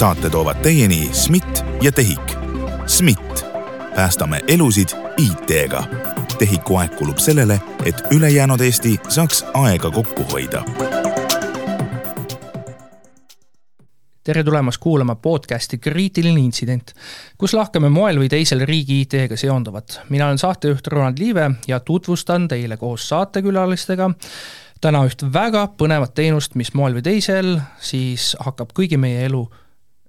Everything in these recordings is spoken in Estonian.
saate toovad teieni SMIT ja TEHIK. SMIT, päästame elusid IT-ga. TEHIK-u aeg kulub sellele, et ülejäänud Eesti saaks aega kokku hoida tere tulemast kuulama podcasti Kriitiline intsident, kus lahkame moel või teisel riigi IT-ga seonduvat. mina olen saatejuht Ronald Liive ja tutvustan teile koos saatekülalistega täna üht väga põnevat teenust, mis moel või teisel siis hakkab kõigi meie elu,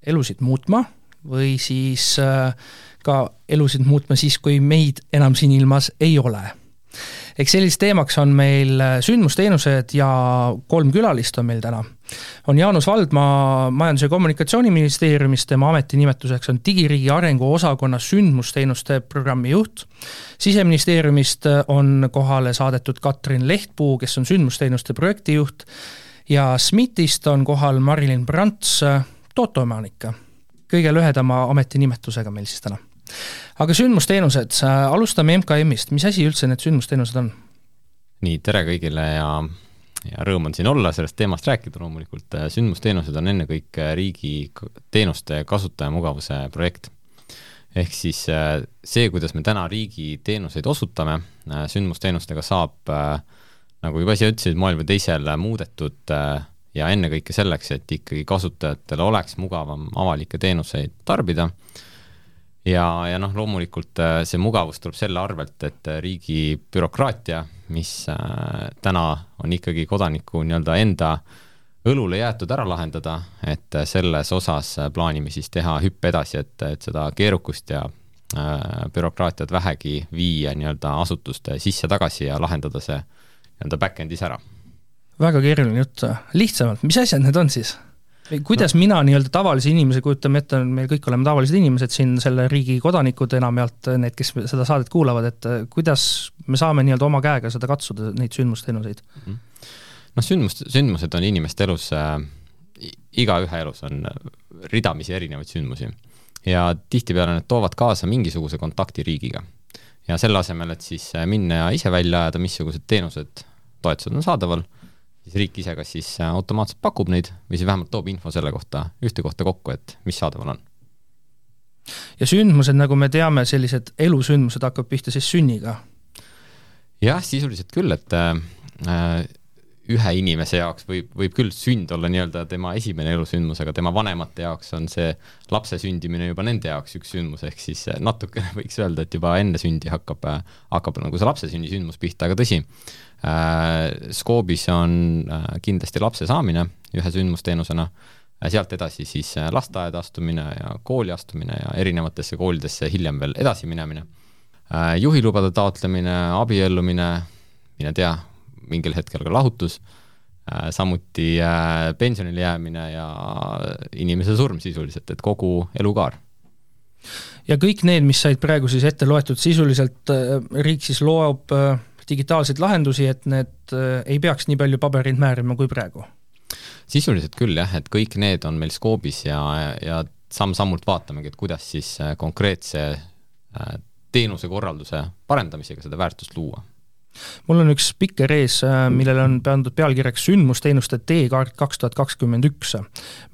elusid muutma või siis äh, ka elusid muutma siis, kui meid enam siin ilmas ei ole eks selliseks teemaks on meil äh, sündmusteenused ja kolm külalist on meil täna. on Jaanus Valdmaa Majandus- ja Kommunikatsiooniministeeriumist, tema ametinimetuseks on digiriigi arengu osakonna sündmusteenuste programmi juht. siseministeeriumist äh, on kohale saadetud Katrin Lehtpuu, kes on sündmusteenuste projektijuht ja SMIT-ist on kohal Marilyn Brants, äh, tooteomanik. kõige lühedama ametinimetusega meil siis täna aga sündmusteenused, alustame MKM-ist, mis asi üldse need sündmusteenused on? nii, tere kõigile ja, ja rõõm on siin olla, sellest teemast rääkida loomulikult, sündmusteenused on ennekõike riigi teenuste kasutajamugavuse projekt. ehk siis äh, see, kuidas me täna riigi teenuseid osutame, äh, sündmusteenustega saab, äh, nagu juba ise ütlesid, moel või teisel muudetud ja ennekõike selleks, et ikkagi kasutajatel oleks mugavam avalikke teenuseid tarbida ja, ja noh, loomulikult äh, see mugavus tuleb selle arvelt, et äh, riigi bürokraatia, mis äh, täna on ikkagi kodaniku nii-öelda enda õlule jäetud ära lahendada, et selles osas plaanime siis teha hüppe edasi, et, et seda keerukust ja bürokraatiat vähegi viia nii-öelda asutuste sisse-tagasi ja lahendada see nii-öelda back-end'is ära. Väga keeruline jutt, lihtsamalt, mis asjad need on siis? kuidas mina nii-öelda tavalise inimese, kujutame ette, me kõik oleme tavalised inimesed siin, selle riigi kodanikud enamjaolt, need, kes seda saadet kuulavad, et äh, kuidas me saame nii-öelda oma käega seda katsuda, neid sündmusteenuseid mm? -hmm. noh, sündmust, sündmused on inimeste elus äh,, igaühe elus on ridamisi erinevaid sündmusi ja tihtipeale need toovad kaasa mingisuguse kontakti riigiga. ja selle asemel, et siis minna ja ise välja ajada, missugused teenused, toetused on saadaval siis riik ise kas siis äh, automaatselt pakub neid või siis vähemalt toob info selle kohta ühte kohta kokku, et mis saadaval on. ja sündmused, nagu me teame, sellised elusündmused hakkavad pihta siis sünniga? jah, sisuliselt küll, et äh, ühe inimese jaoks võib, võib küll sünd olla nii-öelda tema esimene elusündmus, aga tema vanemate jaoks on see lapse sündimine juba nende jaoks üks sündmus, ehk siis äh, natukene võiks öelda, et juba enne sündi hakkab, äh, hakkab nagu see lapse sünni sündmus pihta, aga tõsi äh,, skoobis on äh, kindlasti lapse saamine ühe sündmusteenusena sealt edasi siis lasteaeda astumine ja kooli astumine ja erinevatesse koolidesse hiljem veel edasi minemine. Juhilubade taotlemine, abiellumine, mine tea, mingil hetkel ka lahutus, äh, samuti äh, pensionile jäämine ja inimese surm sisuliselt, et kogu elukaar. ja kõik need, mis said praegu siis ette loetud, sisuliselt äh, riik siis loob digitaalseid lahendusi, et need ei peaks nii palju pabereid määrima kui praegu? sisuliselt küll jah, et kõik need on meil skoobis ja, ja samm-sammult vaatamegi, et kuidas siis konkreetse teenusekorralduse parendamisega seda väärtust luua mul on üks spikker ees, äh, millele on pandud pealkirjaks sündmusteenuste teekaart kaks tuhat kakskümmend üks.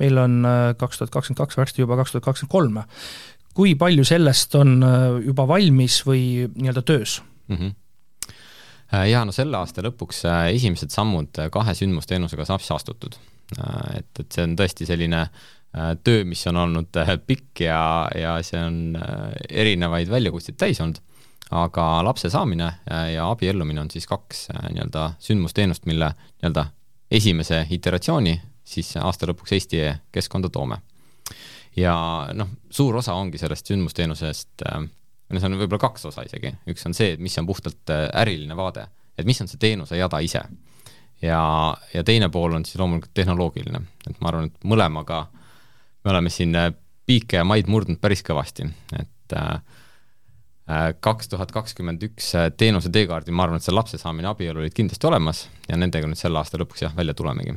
meil on äh, kaks tuhat kakskümmend kaks, varsti juba kaks tuhat kakskümmend kolm. kui palju sellest on äh, juba valmis või nii-öelda töös mm? -hmm jaa, no selle aasta lõpuks esimesed sammud kahe sündmusteenusega saab siis astutud. et, et see on tõesti selline töö, mis on olnud pikk ja, ja see on erinevaid väljakutseid täis olnud aga lapse saamine äh, ja abiellumine on siis kaks äh, nii-öelda sündmusteenust, mille nii-öelda esimese iteratsiooni siis aasta lõpuks Eesti keskkonda toome. ja noh, suur osa ongi sellest sündmusteenusest, äh, no see on võib-olla kaks osa isegi, üks on see, et mis on puhtalt äriline vaade, et mis on see teenuse jada ise. ja, ja teine pool on siis loomulikult tehnoloogiline, et ma arvan, et mõlemaga me oleme siin piike ja maid murdnud päris kõvasti, et äh, kaks tuhat kakskümmend üks äh, teenuse teekaardil, ma arvan, et see lapse saamine, abielu olid kindlasti olemas ja nendega nüüd selle aasta lõpuks jah, välja tulemegi.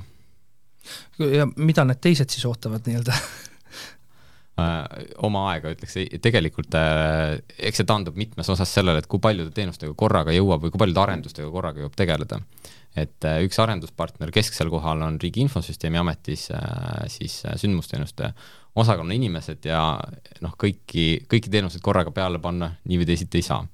ja mida need teised siis ootavad nii-öelda oma aega, ütleks, tegelikult eks see taandub mitmes osas sellele, et kui paljude teenustega korraga jõuab või kui paljude arendustega korraga jõuab tegeleda. et üks arenduspartner kesksel kohal on Riigi Infosüsteemi Ametis siis sündmusteenuste osakonna inimesed ja noh, kõiki, kõiki teenuseid korraga peale panna nii või teisiti ei saa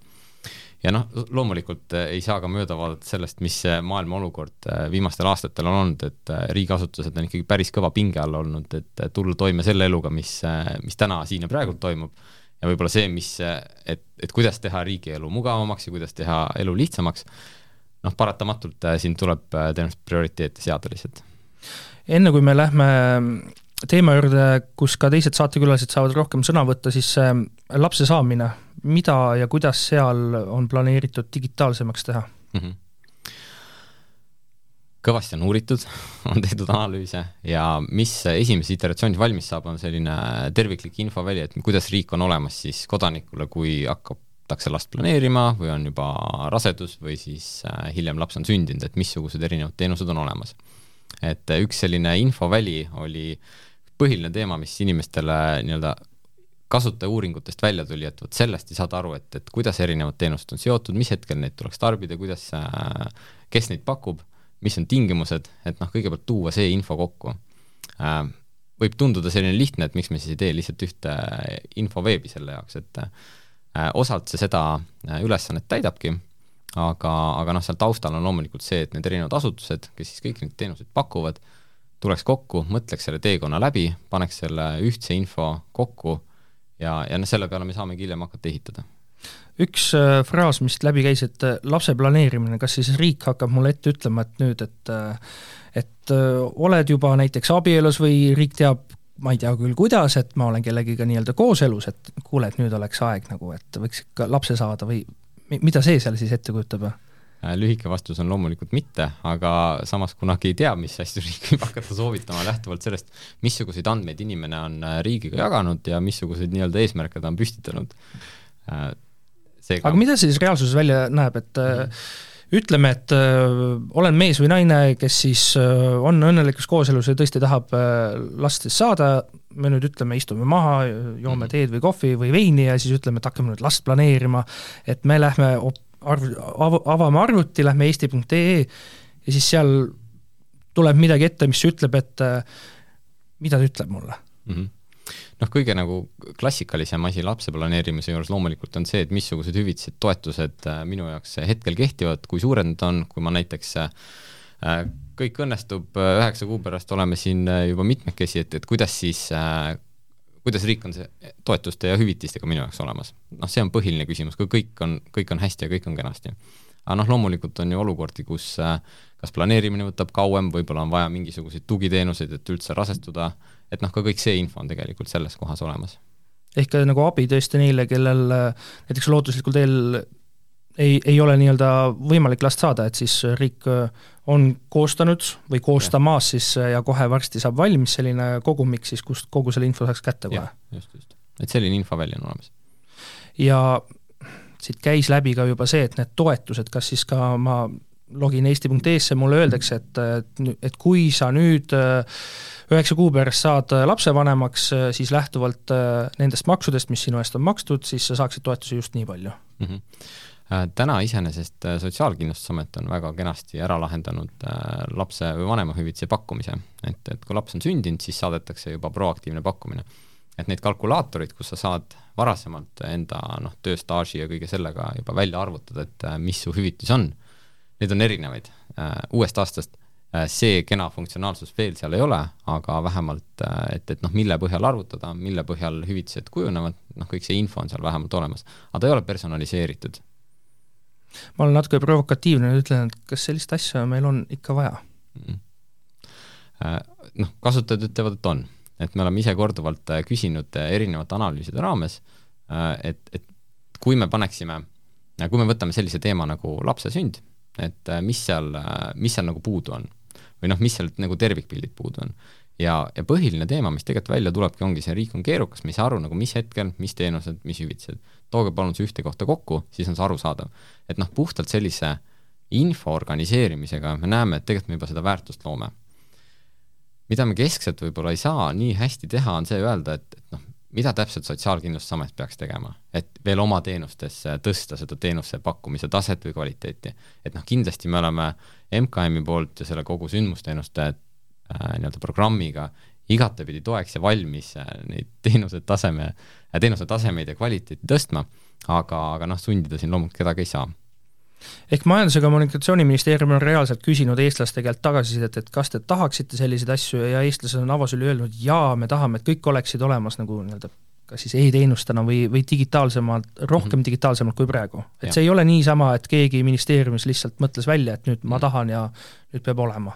ja noh, loomulikult äh, ei saa ka mööda vaadata sellest, mis maailma olukord äh, viimastel aastatel on olnud, et äh, riigiasutused on ikkagi päris kõva pinge all olnud, et tulla toime selle eluga, mis, mis täna siin ja praegu toimub, ja võib-olla see, mis, et, et kuidas teha riigielu mugavamaks ja kuidas teha elu lihtsamaks, noh, paratamatult siin tuleb tõenäoliselt prioriteete seada lihtsalt. enne kui me lähme teema juurde, kus ka teised saatekülalised saavad rohkem sõna võtta, siis lapse saamine mida ja kuidas seal on planeeritud digitaalsemaks teha mm? -hmm kõvasti on uuritud, on tehtud analüüse ja mis esimeses iteratsioonis valmis saab, on selline terviklik infoväli, et kuidas riik on olemas siis kodanikule, kui hakatakse last planeerima või on juba rasedus või siis äh, hiljem laps on sündinud, et missugused erinevad teenused on olemas. Et üks selline infoväli oli põhiline teema, mis inimestele nii-öelda kasutajauuringutest välja tuli, et vot sellest ei saada aru, et, et kuidas erinevad teenused on seotud, mis hetkel neid tuleks tarbida, kuidas, äh, kes neid pakub, mis on tingimused, et noh, kõigepealt tuua see info kokku. Äh, võib tunduda selline lihtne, et miks me siis ei tee lihtsalt ühte infoveebi selle jaoks, et äh, osalt see seda ülesannet täidabki, aga, aga noh, seal taustal on loomulikult see, et need erinevad asutused, kes siis kõiki neid teenuseid pakuvad, tuleks kokku, mõtleks selle teekonna läbi, paneks selle ühtse info kokku ja, ja noh, selle peale me saamegi hiljem hakata ehitada. Üks äh, fraas, mis läbi käis, et äh, lapse planeerimine, kas siis riik hakkab mulle ette ütlema, et nüüd, et äh, et oled juba näiteks abielus või riik teab, ma ei tea küll, kuidas, et ma olen kellegiga nii-öelda kooselus, et kuule, et nüüd oleks aeg nagu, et võiks ikka lapse saada või mida see seal siis ette kujutab? Äh, lühike vastus on loomulikult mitte, aga samas kunagi ei tea, mis asju riik võib hakata soovitama lähtuvalt sellest, missuguseid andmeid inimene on äh, riigiga jaganud ja missuguseid nii-öelda eesmärke ta on püstitanud. Äh, seega aga mida see siis reaalsuses välja näeb, et mm. Ütleme, et öö, olen mees või naine, kes siis öö, on õnnelikus kooselus ja tõesti tahab öö, last siis saada, me nüüd ütleme, istume maha, joome mm. teed või kohvi või veini ja siis ütleme, et hakkame nüüd last planeerima, et me lähme arv, av-, avame arvuti, lähme eesti.ee ja siis seal tuleb midagi ette, mis ütleb, et äh, mida ta ütleb mulle mm. -hmm noh, kõige nagu klassikalisem asi lapse planeerimise juures loomulikult on see, et missugused hüvitised, toetused äh, minu jaoks hetkel kehtivad, kui suured need on, kui ma näiteks äh, kõik õnnestub, üheksa kuu pärast oleme siin juba mitmekesi, et, et kuidas siis kuidas riik on see toetuste ja hüvitistega minu jaoks olemas? noh, see on põhiline küsimus, kui kõik on, kõik on hästi ja kõik on kenasti. aga noh, loomulikult on ju olukordi, kus äh, kas planeerimine võtab kauem, võib-olla on vaja mingisuguseid tugiteenuseid, et üldse rasestuda, et noh, ka kõik see info on tegelikult selles kohas olemas. ehk nagu abi tõesti neile, kellel äh, näiteks lootuslikul teel ei, ei ole nii-öelda võimalik last saada, et siis riik äh, on koostanud või koostamas siis ja kohe varsti saab valmis selline kogumik siis, kust kogu selle info saaks kätte kohe. just, just. et selline infoväli on olemas. ja siit käis läbi ka juba see, et need toetused, kas siis ka ma login eesti.ee-sse, mulle öeldakse, et, et, kui sa nüüd äh, üheksa kuu pärast saad lapsevanemaks, äh, siis lähtuvalt äh, nendest maksudest, mis sinu eest on makstud, siis sa saaksid toetusi just nii palju mm. -hmm Äh, täna iseenesest äh, Sotsiaalkindlustusamet on väga kenasti ära lahendanud äh, lapse või vanemahüvitise pakkumise, et, et kui laps on sündinud, siis saadetakse juba proaktiivne pakkumine. et neid kalkulaatoreid, kus sa saad varasemalt enda noh, tööstaaži ja kõige sellega juba välja arvutada, et mis su hüvitis on, neid on erinevaid. uuest aastast see kena funktsionaalsus veel seal ei ole, aga vähemalt, et, et noh, mille põhjal arvutada, mille põhjal hüvitised kujunevad, noh, kõik see info on seal vähemalt olemas. aga ta ei ole personaliseeritud ma olen natuke provokatiivne ütlen, et kas sellist asja meil on ikka vaja mm.? Noh, kasutajad ütlevad, et on. et me oleme ise korduvalt äh, küsinud äh, erinevate analüüside raames, et, et kui me paneksime, kui me võtame sellise teema nagu lapse sünd, et mis seal, mis seal nagu puudu on või noh, mis seal nagu tervikpildid puudu on ja, ja põhiline teema, mis tegelikult välja tulebki, ongi see, riik on keerukas, me ei saa aru nagu mis hetkel, mis teenused, mis hüvitised. tooge palun see ühte kohta kokku, siis on see arusaadav. et noh, puhtalt sellise info organiseerimisega me näeme, et tegelikult me juba seda väärtust loome. mida me keskselt võib-olla ei saa nii hästi teha, on see öelda, et, et noh, mida täpselt Sotsiaalkindlustusamet peaks tegema, et veel oma teenustesse tõsta seda teenuse pakkumise taset või kvaliteeti. et noh, kindlasti me oleme MKM-i poolt ja selle kogu sündmusteenuste äh, nii-öelda programmiga igatepidi toeks ja valmis äh, neid teenuse taseme äh,, teenuse tasemeid ja kvaliteeti tõstma, aga, aga noh, sundida siin loomulikult kedagi ei saa ehk Majandus- ja Kommunikatsiooniministeerium on reaalselt küsinud eestlaste käelt tagasisidet, et kas te tahaksite selliseid asju ja eestlased on avasüli öelnud jaa, me tahame, et kõik oleksid olemas nagu nii-öelda kas siis e-teenustena või, või digitaalsemalt, rohkem mm -hmm. digitaalsemalt kui praegu. et ja. see ei ole niisama, et keegi ministeeriumis lihtsalt mõtles välja, et nüüd ma mhm. tahan ja nüüd peab olema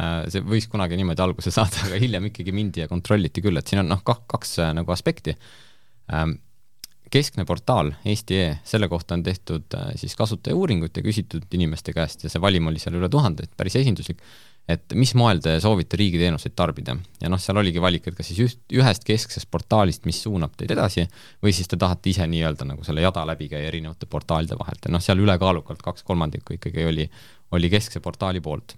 äh, see võis kunagi niimoodi alguse saada, aga hiljem ikkagi mindi ja kontrolliti küll, et siin on noh, kaks äh, nagu aspekti ähm, keskne portaal Eesti.ee, selle kohta on tehtud äh, siis kasutajauuringut ja küsitud inimeste käest ja see valim oli seal üle tuhande, et päris esinduslik, et mis moel te soovite riigiteenuseid tarbida. ja noh, seal oligi valik, et kas siis üht, ühest kesksest portaalist, mis suunab teid edasi, või siis te tahate ise nii-öelda nagu selle jada läbi käia erinevate portaalide vahelt ja noh, seal ülekaalukalt kaks kolmandikku ikkagi oli, oli keskse portaali poolt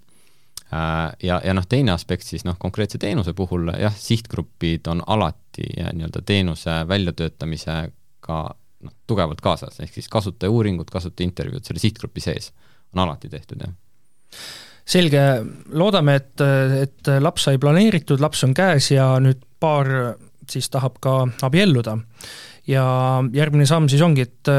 äh, ja, ja noh, teine aspekt siis noh, konkreetse teenuse puhul jah, sihtgrupid on alati nii-öelda teenuse väljatöötamise ka noh, tugevalt kaasas, ehk siis kasutajauuringud, kasutajaintervjuud selle sihtgrupi sees on alati tehtud, jah selge, loodame, et, et laps sai planeeritud, laps on käes ja nüüd paar siis tahab ka abielluda. ja järgmine samm siis ongi, et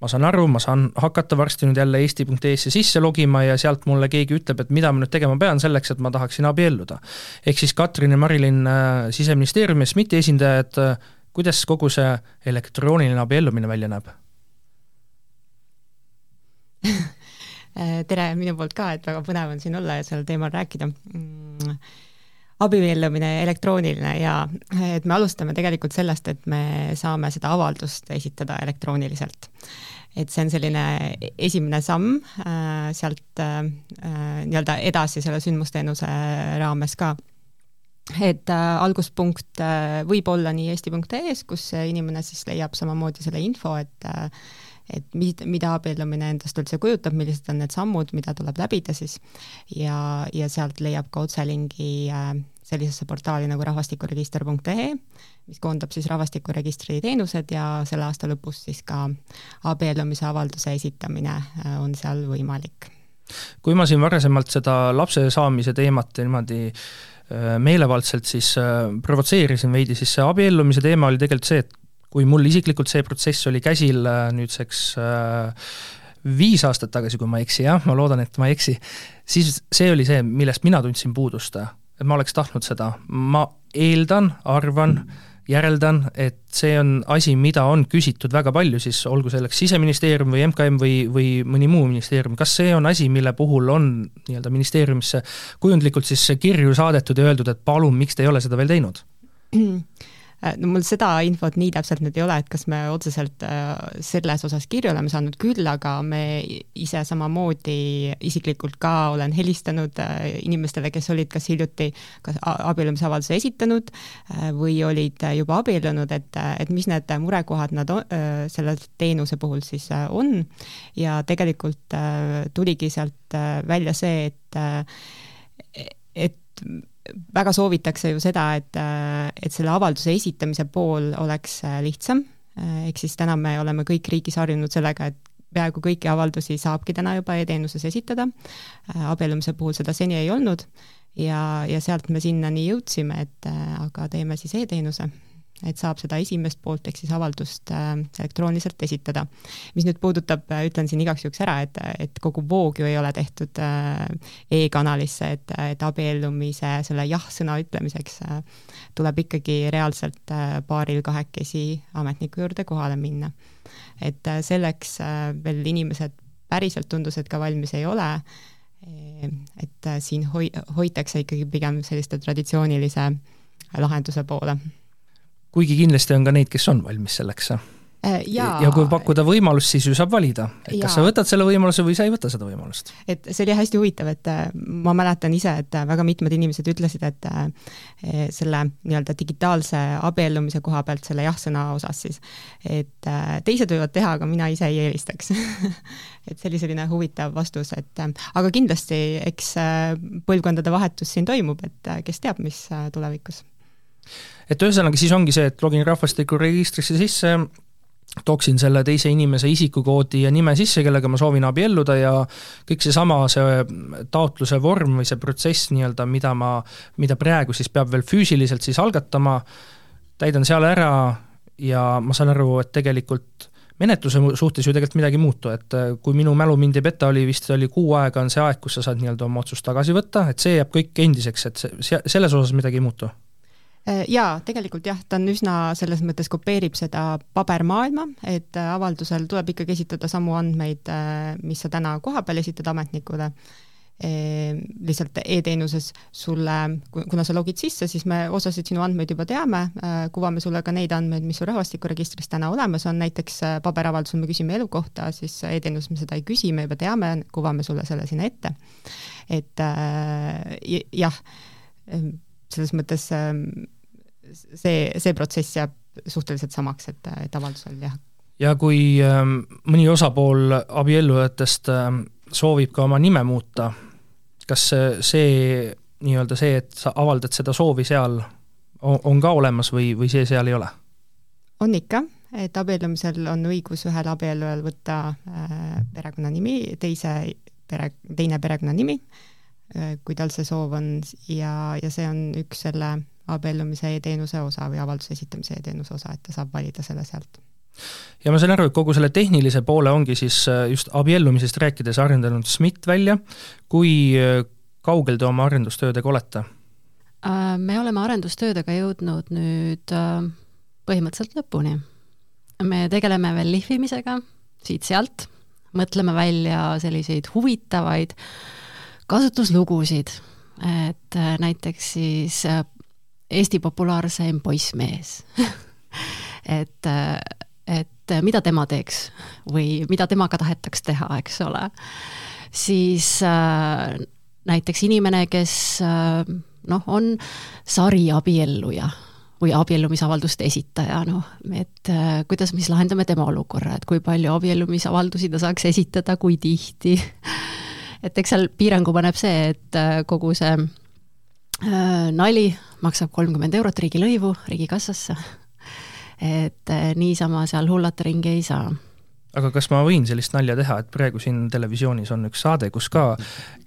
ma saan aru, ma saan hakata varsti nüüd jälle eesti.ee-sse sisse logima ja sealt mulle keegi ütleb, et mida ma nüüd tegema pean selleks, et ma tahaksin abielluda. ehk siis Katrin ja Marilyn Siseministeeriumi ja SMIT-i esindajad kuidas kogu see elektrooniline abiellumine välja näeb? Tere minu poolt ka, et väga põnev on siin olla ja sellel teemal rääkida. Mm abiellumine elektrooniline ja et me alustame tegelikult sellest, et me saame seda avaldust esitada elektrooniliselt. et see on selline esimene samm äh, sealt äh, nii-öelda edasi selle sündmusteenuse raames ka et äh, alguspunkt äh, võib olla nii eesti.ee-s, kus inimene siis leiab samamoodi selle info, et äh, et mida, mida abiellumine endast üldse kujutab, millised on need sammud, mida tuleb läbida siis, ja, ja sealt leiab ka otselingi sellisesse portaali nagu rahvastikuregister.ee, mis koondab siis rahvastikuregistri teenused ja selle aasta lõpus siis ka abiellumise avalduse esitamine on seal võimalik. kui ma siin varasemalt seda lapse saamise teemat niimoodi meelevaldselt siis äh, provotseerisin veidi, siis see abiellumise teema oli tegelikult see, et kui mul isiklikult see protsess oli käsil äh, nüüdseks viis aastat tagasi, kui ma ei eksi, jah, ma loodan, et ma ei eksi, siis see oli see, millest mina tundsin puudust. et ma oleks tahtnud seda, ma eeldan, arvan mm., järeldan, et see on asi, mida on küsitud väga palju, siis olgu selleks Siseministeerium või MKM või, või mõni muu ministeerium, kas see on asi, mille puhul on nii-öelda ministeeriumisse kujundlikult siis kirju saadetud ja öeldud, et palun, miks te ei ole seda veel teinud? Äh, no mul seda infot nii täpselt nüüd ei ole, et kas me otseselt äh, selles osas kirju oleme saanud, küll aga me ise samamoodi isiklikult ka olen helistanud äh, inimestele, kes olid kas hiljuti kas abiellumisavalduse esitanud või olid juba abiellunud, et, et mis need murekohad nad on, selle teenuse puhul siis on. Ja tegelikult tuligi sealt välja see, et et väga soovitakse ju seda, et, et selle avalduse esitamise pool oleks äh, lihtsam, äh, ehk siis täna me oleme kõik riigis harjunud sellega, et peaaegu kõiki avaldusi saabki täna juba e-teenuses esitada, äh, abiellumise puhul seda seni ei olnud. Ja, ja sealt me sinnani jõudsime, et aga teeme siis e-teenuse et saab seda esimest poolt ehk siis avaldust äh, elektrooniliselt esitada. mis nüüd puudutab, äh, ütlen siin igaks juhuks ära, et, et kogu voog ju ei ole tehtud äh, e-kanalisse, et, et abiellumise selle jah-sõna ütlemiseks tuleb ikkagi reaalselt paaril kahekesi ametniku juurde kohale minna. et selleks veel inimesed päriselt tundus, et ka valmis ei ole, et siin hoi-, hoitakse ikkagi pigem selliste traditsioonilise lahenduse poole kuigi kindlasti on ka neid, kes on valmis selleks. Äh, ja, ja kui pakkuda võimalust, siis ju saab valida, et ja. kas sa võtad selle võimaluse või sa ei võta seda võimalust. et see oli hästi huvitav, et äh, ma mäletan ise, et äh, väga mitmed inimesed ütlesid, et selle nii-öelda digitaalse abiellumise koha pealt selle jah-sõna osas siis, et teised võivad teha, aga mina ise ei eelistaks et see oli selline huvitav vastus, et aga kindlasti eks põlvkondade vahetus siin toimub, et kes teab, mis tulevikus et ühesõnaga siis ongi see, et login rahvastikuregistrisse sisse, toksin selle teise inimese isikukoodi ja nime sisse, kellega ma soovin abielluda ja kõik seesama, see taotluse vorm või see protsess nii-öelda, mida ma, mida praegu siis peab veel füüsiliselt siis algatama, täidan seal ära ja ma saan aru, et tegelikult menetluse suhtes ju tegelikult midagi ei muutu, et äh, kui minu mälu mind ei peta, oli vist, oli kuu aega on see aeg, kus sa saad nii-öelda oma otsust tagasi võtta, et see jääb kõik endiseks, et see, selles osas midagi ei muutu jaa, tegelikult jah, ta on üsna, selles mõttes kopeerib seda pabermaailma, et äh, avaldusel tuleb ikkagi esitada samu andmeid, äh, mis sa täna kohapeal esitad ametnikule, lihtsalt e-teenuses sulle, kuna sa logid sisse, siis me osasid sinu andmeid juba teame, kuvame sulle ka neid andmeid, mis su rahvastikuregistris täna olemas on, näiteks paberavaldusel me küsime elukohta, siis e-teenuses me seda ei küsi, me juba teame, kuvame sulle selle sinna ette. et jah, selles mõttes ähm, see, see protsess jääb suhteliselt samaks, et, et avaldusel jah. ja kui ähm, mõni osapool abiellujatest ähm, soovib ka oma nime muuta, kas see nii-öelda see, et sa avaldad seda soovi seal, on ka olemas või, või see seal ei ole? on ikka, et abiellumisel on õigus ühel abiellujal võtta äh, perekonnanimi, teise pere, teine perekonnanimi Äh, kui tal see soov on ja, ja see on üks selle abiellumise e-teenuse osa või avalduse esitamise e-teenuse osa, et ta saab valida selle sealt. ja ma saan aru, et kogu selle tehnilise poole ongi siis äh, just abiellumisest rääkides arendanud SMIT välja, kui äh, kaugel te oma arendustöödega olete? Me oleme arendustöödega jõudnud nüüd põhimõtteliselt lõpuni. me tegeleme veel lihvimisega siit-sealt, mõtleme välja selliseid huvitavaid äh, kasutuslugusid, et äh, näiteks siis äh, Eesti populaarseim poissmees. Et, äh, et mida tema teeks või mida temaga tahetaks teha, eks ole. siis äh, näiteks inimene, kes äh, noh, on sariabielluja või abiellumisavalduste esitaja, noh, et äh, kuidas me siis lahendame tema olukorra, et kui palju abiellumisavaldusi ta saaks esitada, kui tihti et eks seal piirangu paneb see, et äh, kogu see äh, nali maksab kolmkümmend eurot riigilõivu riigikassasse. et äh, niisama seal hullata ringi ei saa aga kas ma võin sellist nalja teha, et praegu siin televisioonis on üks saade, kus ka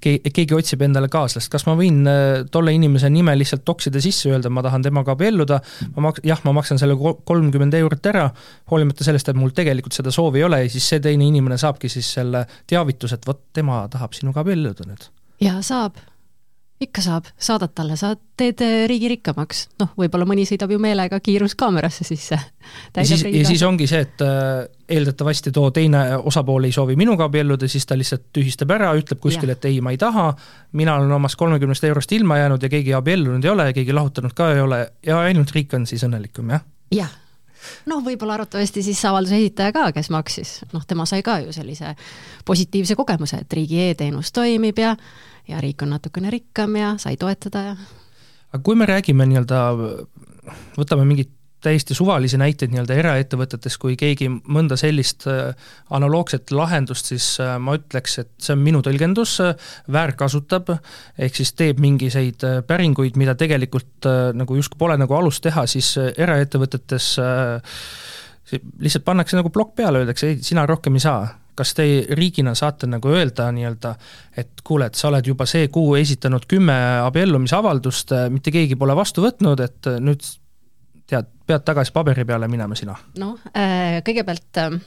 ke-, keegi otsib endale kaaslast, kas ma võin äh, tolle inimese nime lihtsalt toksida sisse, öelda, ma tahan temaga abielluda, ma maks-, jah, ma maksan selle kolmkümmend eurot ära, hoolimata sellest, et mul tegelikult seda soovi ei ole ja siis see teine inimene saabki siis selle teavituse, et vot tema tahab sinuga abielluda nüüd. jaa, saab ikka saab, saadad talle, sa teed äh, riigi rikkamaks, noh, võib-olla mõni sõidab ju meelega kiiruskaamerasse sisse. ja siis, ja siis ongi see, et äh, eeldatavasti too teine osapool ei soovi minuga abielluda, siis ta lihtsalt tühistab ära, ütleb kuskil, et ei, ma ei taha, mina olen omast kolmekümnest eurost ilma jäänud ja keegi abiellunud ei ole ja keegi lahutanud ka ei ole ja ainult riik on siis õnnelikum, jah? jah noh, võib-olla arvatavasti siis avalduse esitaja ka, kes maksis, noh, tema sai ka ju sellise positiivse kogemuse, et riigi e-teenus toimib ja ja riik on natukene rikkam ja sai toetada ja aga kui me räägime nii-öelda, võtame mingit täiesti suvalisi näiteid nii-öelda eraettevõtetes, kui keegi mõnda sellist äh, analoogset lahendust, siis äh, ma ütleks, et see on minu tõlgendus, äh, väärkasutab, ehk siis teeb mingisuguseid päringuid, mida tegelikult nagu justkui pole nagu alust teha, siis eraettevõtetes lihtsalt pannakse nagu plokk peale, öeldakse ei, sina rohkem ei saa. Kas te riigina saate nagu öelda nii-öelda, et kuule, et sa oled juba see kuu esitanud kümme abiellumisavaldust, mitte keegi pole vastu võtnud, et nüüd tead, pead tagasi paberi peale minema sina? noh, äh, kõigepealt äh,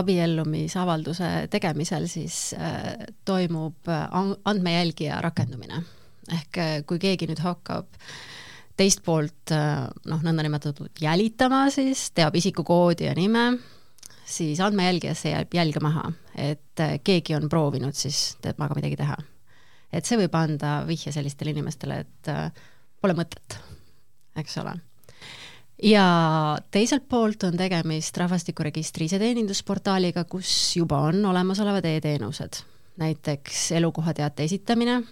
abiellumisavalduse tegemisel siis äh, toimub andmejälgija rakendumine. ehk kui keegi nüüd hakkab teist poolt noh, nõndanimetatud jälitama, siis teab isikukoodi ja nime siis andmejälgijasse jääb jälge maha, et äh, keegi on proovinud siis temaga midagi teha. et see võib anda vihje sellistele inimestele, et äh, pole mõtet, eks ole. ja teiselt poolt on tegemist rahvastikuregistri iseteenindusportaaliga, kus juba on olemasolevad e-teenused, näiteks elukohateate esitamine,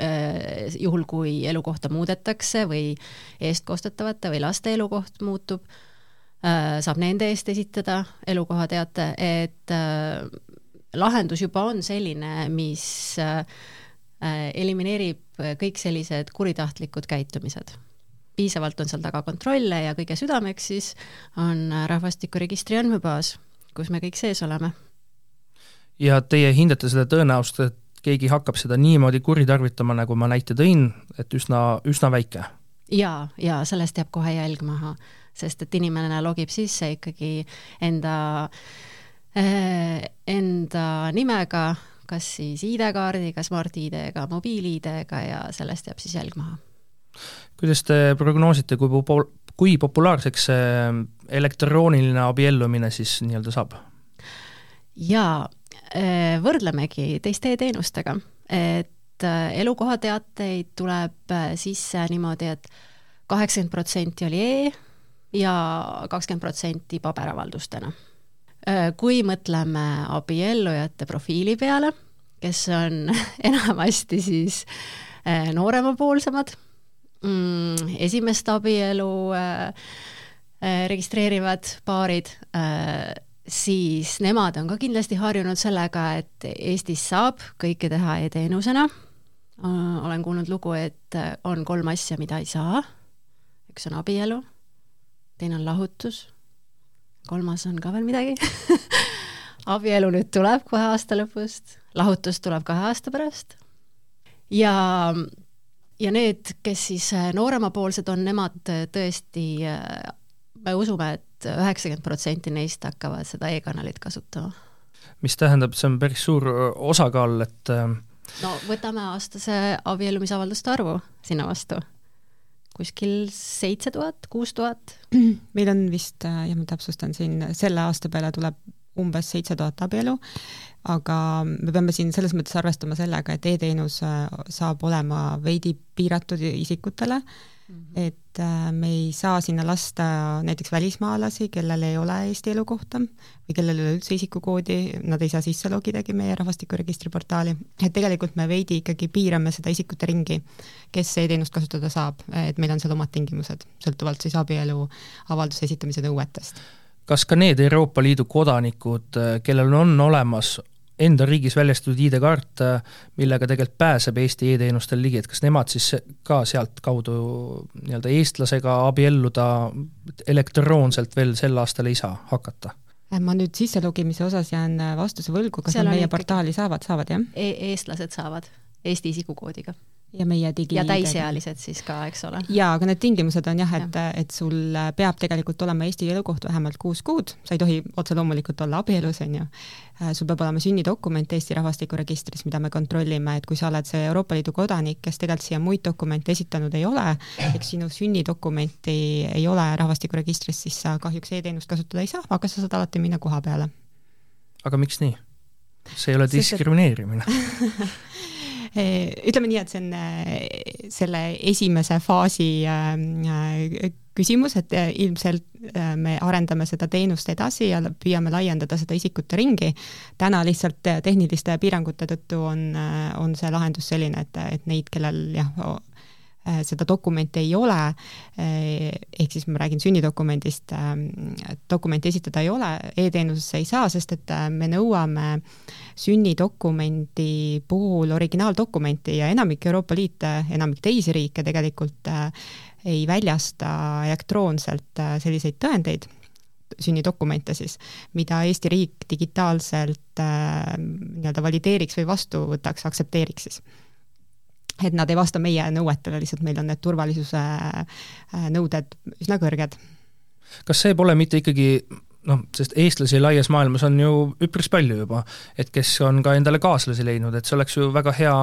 äh, juhul, kui elukohta muudetakse või eestkostetavate või laste elukoht muutub Äh, saab nende eest esitada elukohateate, et äh, lahendus juba on selline, mis elimineerib kõik sellised kuritahtlikud käitumised. Piisavalt on seal taga kontrolle ja kõige südameks siis on rahvastikuregistri andmebaas, kus me kõik sees oleme. ja teie hindate seda tõenäosust, et keegi hakkab seda niimoodi kuritarvitama, nagu ma näite tõin, et üsna, üsna väike? jaa, ja sellest jääb kohe jälg maha, sest et inimene logib sisse ikkagi enda eh, enda nimega, kas siis ID-kaardiga, Smart-ID-ga, mobiil-ID-ga ja sellest jääb siis jälg maha. Kuidas te prognoosite, kui popu-, kui populaarseks see elektrooniline abiellumine siis nii-öelda saab? jaa, eh, võrdlemegi teiste e-teenustega, et eh, elukohateateid tuleb eh, sisse niimoodi, et kaheksakümmend protsenti oli e ja kakskümmend protsenti paberavaldustena Äh, kui mõtleme abiellujate profiili peale, kes on enamasti siis äh, nooremapoolsemad, mm, esimest abielu äh, registreerivad paarid, siis nemad on ka kindlasti harjunud sellega, et Eestis saab kõike teha e-teenusena. olen kuulnud lugu, et on kolm asja, mida ei saa. üks on abielu, teine on lahutus kolmas on ka veel midagi abielu nüüd tuleb kohe aasta lõpust, lahutus tuleb kahe aasta pärast. ja, ja need, kes siis äh, nooremapoolsed on, nemad äh, tõesti, äh, me usume et, et üheksakümmend protsenti neist hakkavad seda e-kanalit kasutama. mis tähendab, see on päris suur osakaal, et no võtame aastase abiellumisavalduste arvu sinna vastu kuskil seitse tuhat, kuus tuhat. meil on vist, jah, ma täpsustan siin, selle aasta peale tuleb umbes seitse tuhat abielu, aga me peame siin selles mõttes arvestama sellega, et e-teenus äh, saab olema veidi piiratud isikutele. Mm, -hmm. et äh, me ei saa sinna lasta näiteks välismaalasi, kellel ei ole Eesti elukohta või kellel ei ole üldse isikukoodi, nad ei saa sisse logidagi meie rahvastikuregistri portaali, et tegelikult me veidi ikkagi piirame seda isikute ringi, kes e-teenust kasutada saab, et meil on seal omad tingimused, sõltuvalt siis abielu avalduse esitamise nõuetest. Kas ka need Euroopa Liidu kodanikud, kellel on olemas enda riigis väljastatud ID-kaart, millega tegelikult pääseb Eesti e-teenustel ligi, et kas nemad siis ka sealtkaudu nii-öelda eestlasega abielluda elektroonselt veel sel aastal ei saa hakata? ma nüüd sisselogimise osas jään vastuse võlgu, kas nad meie portaali saavad, saavad jah e? eestlased saavad Eesti isikukoodiga ja meie digi ja täisealised siis ka, eks ole? jaa, aga need tingimused on jah, et ja., et sul peab tegelikult olema Eesti elukoht vähemalt kuus kuud, sa ei tohi otse loomulikult olla abielus, on ju, äh, sul peab olema sünnidokument Eesti rahvastikuregistris, mida me kontrollime, et kui sa oled see Euroopa Liidu kodanik, kes tegelikult siia muid dokumente esitanud ei ole, eks sinu sünnidokumenti ei ole rahvastikuregistris, siis sa kahjuks e-teenust kasutada ei saa, aga sa saad alati minna koha peale. aga miks nii? see ei ole diskrimineerimine ütleme nii, et see on eh, selle esimese faasi eh, küsimus, et ilmselt me arendame seda teenust edasi ja püüame laiendada seda isikute ringi. täna lihtsalt tehniliste piirangute tõttu on, on see lahendus selline, et, et neid, kellel jah, seda dokumenti ei ole, ehk siis ma räägin sünnidokumendist, dokumenti esitada ei ole e, e-teenusesse ei saa, sest et me nõuame äh, sünnidokumendi puhul originaaldokumenti ja enamik Euroopa Liite, enamik teisi riike tegelikult äh, ei väljasta elektroonselt äh, selliseid tõendeid, sünnidokumente siis, mida Eesti riik digitaalselt äh, nii-öelda valideeriks või vastu võtaks, aktsepteeriks siis et nad ei vasta meie nõuetele, lihtsalt meil on need turvalisuse nõuded üsna kõrged. kas see pole mitte ikkagi noh, sest eestlasi laias maailmas on ju üpris palju juba, et kes on ka endale kaaslasi leidnud, et see oleks ju väga hea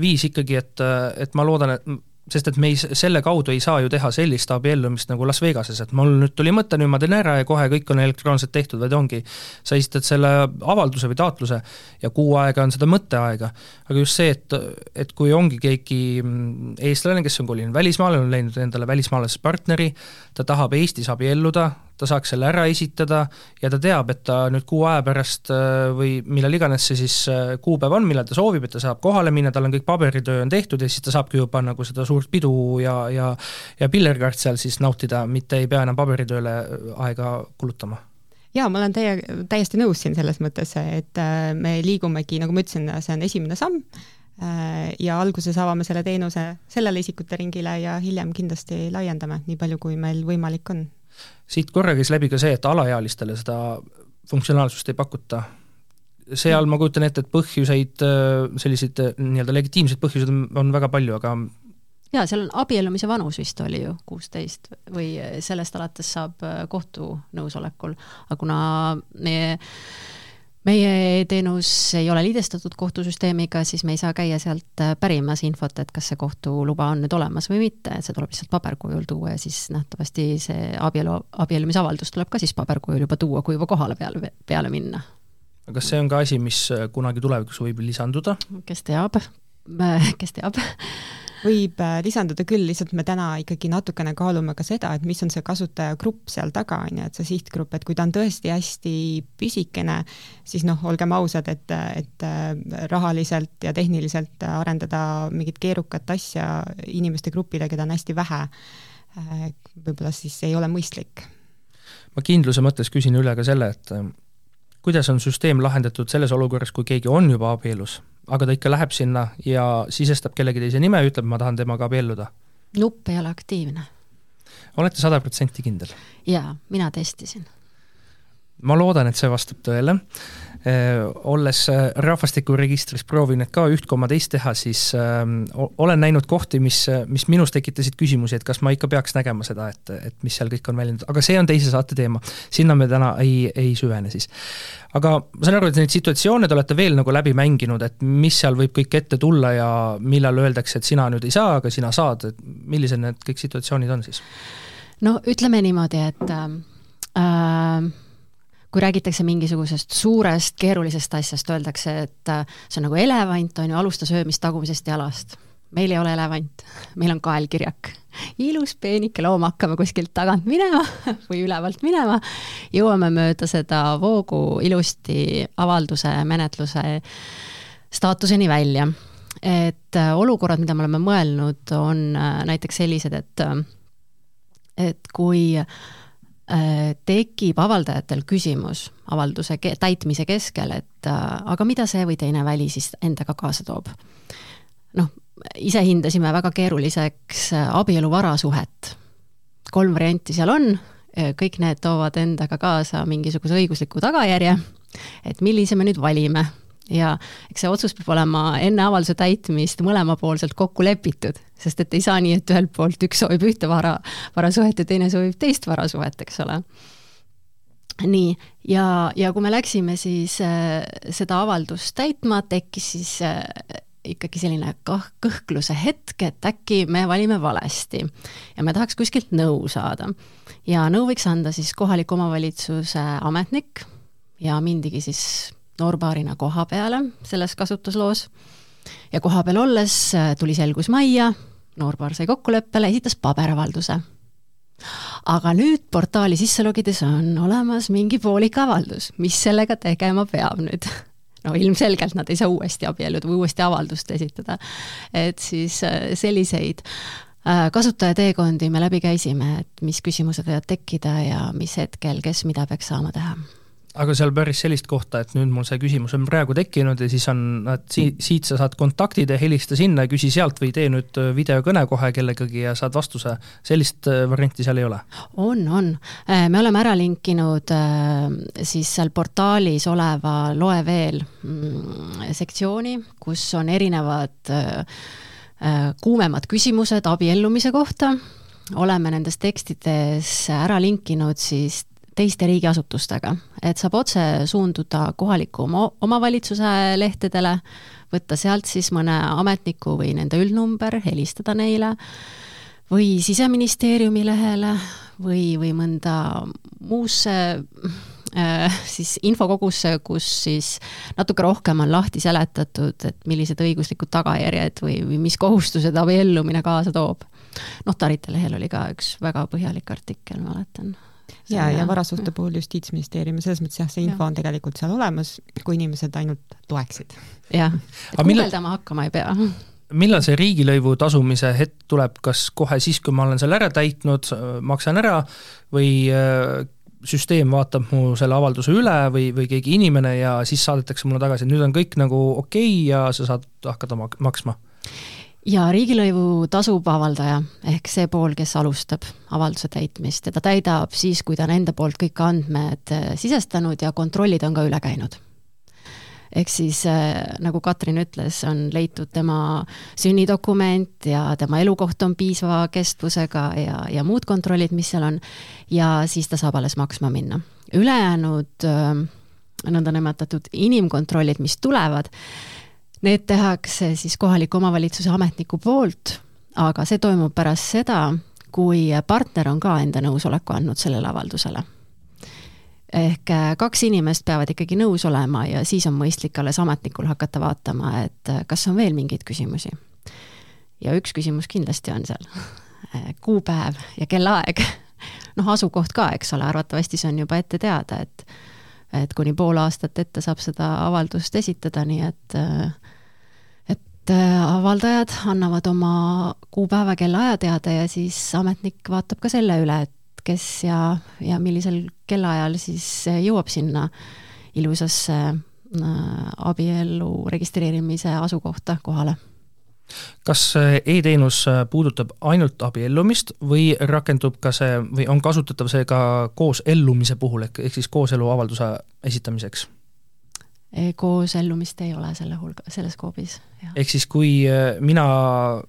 viis ikkagi, et, et ma loodan, et sest et me ei, selle kaudu ei saa ju teha sellist abiellumist nagu Las Vegases, et mul nüüd tuli mõte, nüüd ma teen ära ja kohe kõik on elektroonselt tehtud, vaid ongi, sa esitad selle avalduse või taotluse ja kuu aega on seda mõtteaega. aga just see, et, et kui ongi keegi eestlane, kes on kolinud välismaale, on leidnud endale välismaalasest partneri, ta tahab Eestis abielluda, ta saaks selle ära esitada ja ta teab, et ta nüüd kuu aja pärast äh, või millal iganes see siis äh, kuupäev on, millal ta soovib, et ta saab kohale minna, tal on kõik paberitöö on tehtud ja siis ta saabki juba nagu seda suurt pidu ja, ja ja pillerkaart seal siis nautida, mitte ei pea enam paberitööle äh, aega kulutama jaa, ma olen teie, täiesti nõus siin selles mõttes, et me liigumegi, nagu ma ütlesin, see on esimene samm, ja alguses avame selle teenuse sellele isikute ringile ja hiljem kindlasti laiendame, nii palju kui meil võimalik on. Siit korra käis läbi ka see, et alaealistele seda funktsionaalsust ei pakuta. Seal ma kujutan ette, et põhjuseid, selliseid nii-öelda legitiimseid põhjuseid on, on väga palju, aga jaa, seal on abiellumise vanus vist oli ju kuusteist või sellest alates saab kohtu nõusolekul, aga kuna meie meie teenus ei ole liidestatud kohtusüsteemiga, siis me ei saa käia sealt pärimas infot, et kas see kohtuluba on nüüd olemas või mitte, et see tuleb lihtsalt paberkujul tuua ja siis nähtavasti see abielu, abiellumisavaldus tuleb ka siis paberkujul juba tuua, kui juba kohale peale, peale minna. Kas see on ka asi, mis äh, kunagi tulevikus võib lisanduda? kes teab, kes teab võib äh, lisanduda küll, lihtsalt me täna ikkagi natukene kaalume ka seda, et mis on see kasutajagrupp seal taga, on ju, et see sihtgrupp, et kui ta on tõesti hästi pisikene, siis noh, olgem ausad, et, et äh, rahaliselt ja tehniliselt arendada mingit keerukat asja inimeste grupile, keda on hästi vähe, võib-olla siis ei ole mõistlik. ma kindluse mõttes küsin üle ka selle, et kuidas on süsteem lahendatud selles olukorras, kui keegi on juba abielus, aga ta ikka läheb sinna ja sisestab kellegi teise nime ja ütleb, ma tahan temaga abielluda? nupp ei ole aktiivne. olete sada protsenti kindel? jaa, mina testisin. ma loodan, et see vastab tõele olles äh, rahvastikuregistris proovinud ka üht koma teist teha, siis ähm, olen näinud kohti, mis, mis minus tekitasid küsimusi, et kas ma ikka peaks nägema seda, et, et mis seal kõik on väljendatud, aga see on teise saate teema. sinna me täna ei, ei süvene siis. aga ma saan aru, et neid situatsioone te olete veel nagu läbi mänginud, et mis seal võib kõik ette tulla ja millal öeldakse, et sina nüüd ei saa, aga sina saad, et millised need kõik situatsioonid on siis? no ütleme niimoodi, et äh, kui räägitakse mingisugusest suurest keerulisest asjast, öeldakse, et äh, see on nagu elevant, on ju, alusta söömist tagumisest jalast. meil ei ole elevant, meil on kaelkirjak. ilus peenike loom, hakkame kuskilt tagant minema või ülevalt minema, jõuame mööda seda voogu ilusti avalduse menetluse staatuseni välja. et äh, olukorrad, mida me oleme mõelnud, on äh, näiteks sellised, et et kui äh, tekib avaldajatel küsimus avalduse ke täitmise keskel, et äh, aga mida see või teine väli siis endaga kaasa toob. noh, ise hindasime väga keeruliseks äh, abielu varasuhet. kolm varianti seal on, kõik need toovad endaga kaasa mingisuguse õigusliku tagajärje, et millise me nüüd valime ja eks see otsus peab olema enne avalduse täitmist mõlemapoolselt kokku lepitud, sest et ei saa nii, et ühelt poolt üks soovib ühte vara, varasuhet ja teine soovib teist varasuhet, eks ole. nii, ja, ja kui me läksime siis äh, seda avaldust täitma, tekkis siis äh, ikkagi selline kah-, kõhkluse hetk, et äkki me valime valesti ja me tahaks kuskilt nõu saada. ja nõu võiks anda siis kohaliku omavalitsuse ametnik ja mindigi siis noorpaarina koha peale selles kasutusloos ja koha peal olles äh, tuli selgus majja, noorpaar sai kokkuleppele, esitas paberavalduse. aga nüüd portaali sisse logides on olemas mingi poolik avaldus, mis sellega tegema peab nüüd? no ilmselgelt nad ei saa uuesti abielluda või uuesti avaldust esitada. et siis äh, selliseid äh, kasutajateekondi me läbi käisime, et mis küsimused võivad tekkida ja mis hetkel kes mida peaks saama teha aga seal päris sellist kohta, et nüüd mul see küsimus on praegu tekkinud ja siis on, et siit, siit sa saad kontaktid ja helista sinna ja küsi sealt või tee nüüd äh, videokõne kohe kellegagi ja saad vastuse, sellist äh, varianti seal ei ole? on, on. Äh, me oleme ära linkinud siis seal portaalis oleva Loe veel mm, sektsiooni, kus on erinevad kuumemad küsimused abiellumise kohta, oleme nendes tekstides ära linkinud siis teiste riigiasutustega, et saab otse suunduda kohaliku omavalitsuse lehtedele, võtta sealt siis mõne ametniku või nende üldnumber, helistada neile, või Siseministeeriumi lehele või, või mõnda muusse äh, siis infokogusse, kus siis natuke rohkem on lahti seletatud, et millised õiguslikud tagajärjed või, või mis kohustused abiellumine kaasa toob. notarite lehel oli ka üks väga põhjalik artikkel, mäletan ja, ja varasuhte puhul Justiitsministeeriumi, selles mõttes jah, see info ja. on tegelikult seal olemas, kui inimesed ainult loeksid. jah, et guugeldama hakkama ei pea millal see riigilõivu tasumise hetk tuleb, kas kohe siis, kui ma olen selle ära täitnud, maksan ära või äh, süsteem vaatab mu selle avalduse üle või, või keegi inimene ja siis saadetakse mulle tagasi, et nüüd on kõik nagu okei okay ja sa saad hakata mak-, maksma? Ja riigilõivu tasub avaldaja, ehk see pool, kes alustab avalduse täitmist ja ta täidab siis, kui ta on enda poolt kõik andmed äh, sisestanud ja kontrollid on ka üle käinud ehk siis äh, nagu Katrin ütles, on leitud tema sünnidokument ja tema elukoht on piisava kestvusega ja, ja muud kontrollid, mis seal on, ja siis ta saab alles maksma minna. ülejäänud äh, nõndanimetatud inimkontrollid, mis tulevad, need tehakse siis kohaliku omavalitsuse ametniku poolt, aga see toimub pärast seda, kui partner on ka enda nõusoleku andnud sellele avaldusele ehk äh, kaks inimest peavad ikkagi nõus olema ja siis on mõistlik alles ametnikul hakata vaatama, et äh, kas on veel mingeid küsimusi. ja üks küsimus kindlasti on seal, äh, kuupäev ja kellaaeg. noh, asukoht ka, eks ole, arvatavasti see on juba ette teada, et et kuni pool aastat ette saab seda avaldust esitada, nii et et avaldajad annavad oma kuupäeva, kellaaja teada ja siis ametnik vaatab ka selle üle, et kes ja, ja millisel kellaajal siis jõuab sinna ilusasse äh, abielu registreerimise asukohta kohale kas e-teenus puudutab ainult abiellumist või rakendub ka see või on kasutatav see ka koos ellumise puhul ehk, ehk siis kooseluavalduse esitamiseks? koosellumist ei ole selle hulga, selles skoobis. ehk siis, kui äh, mina,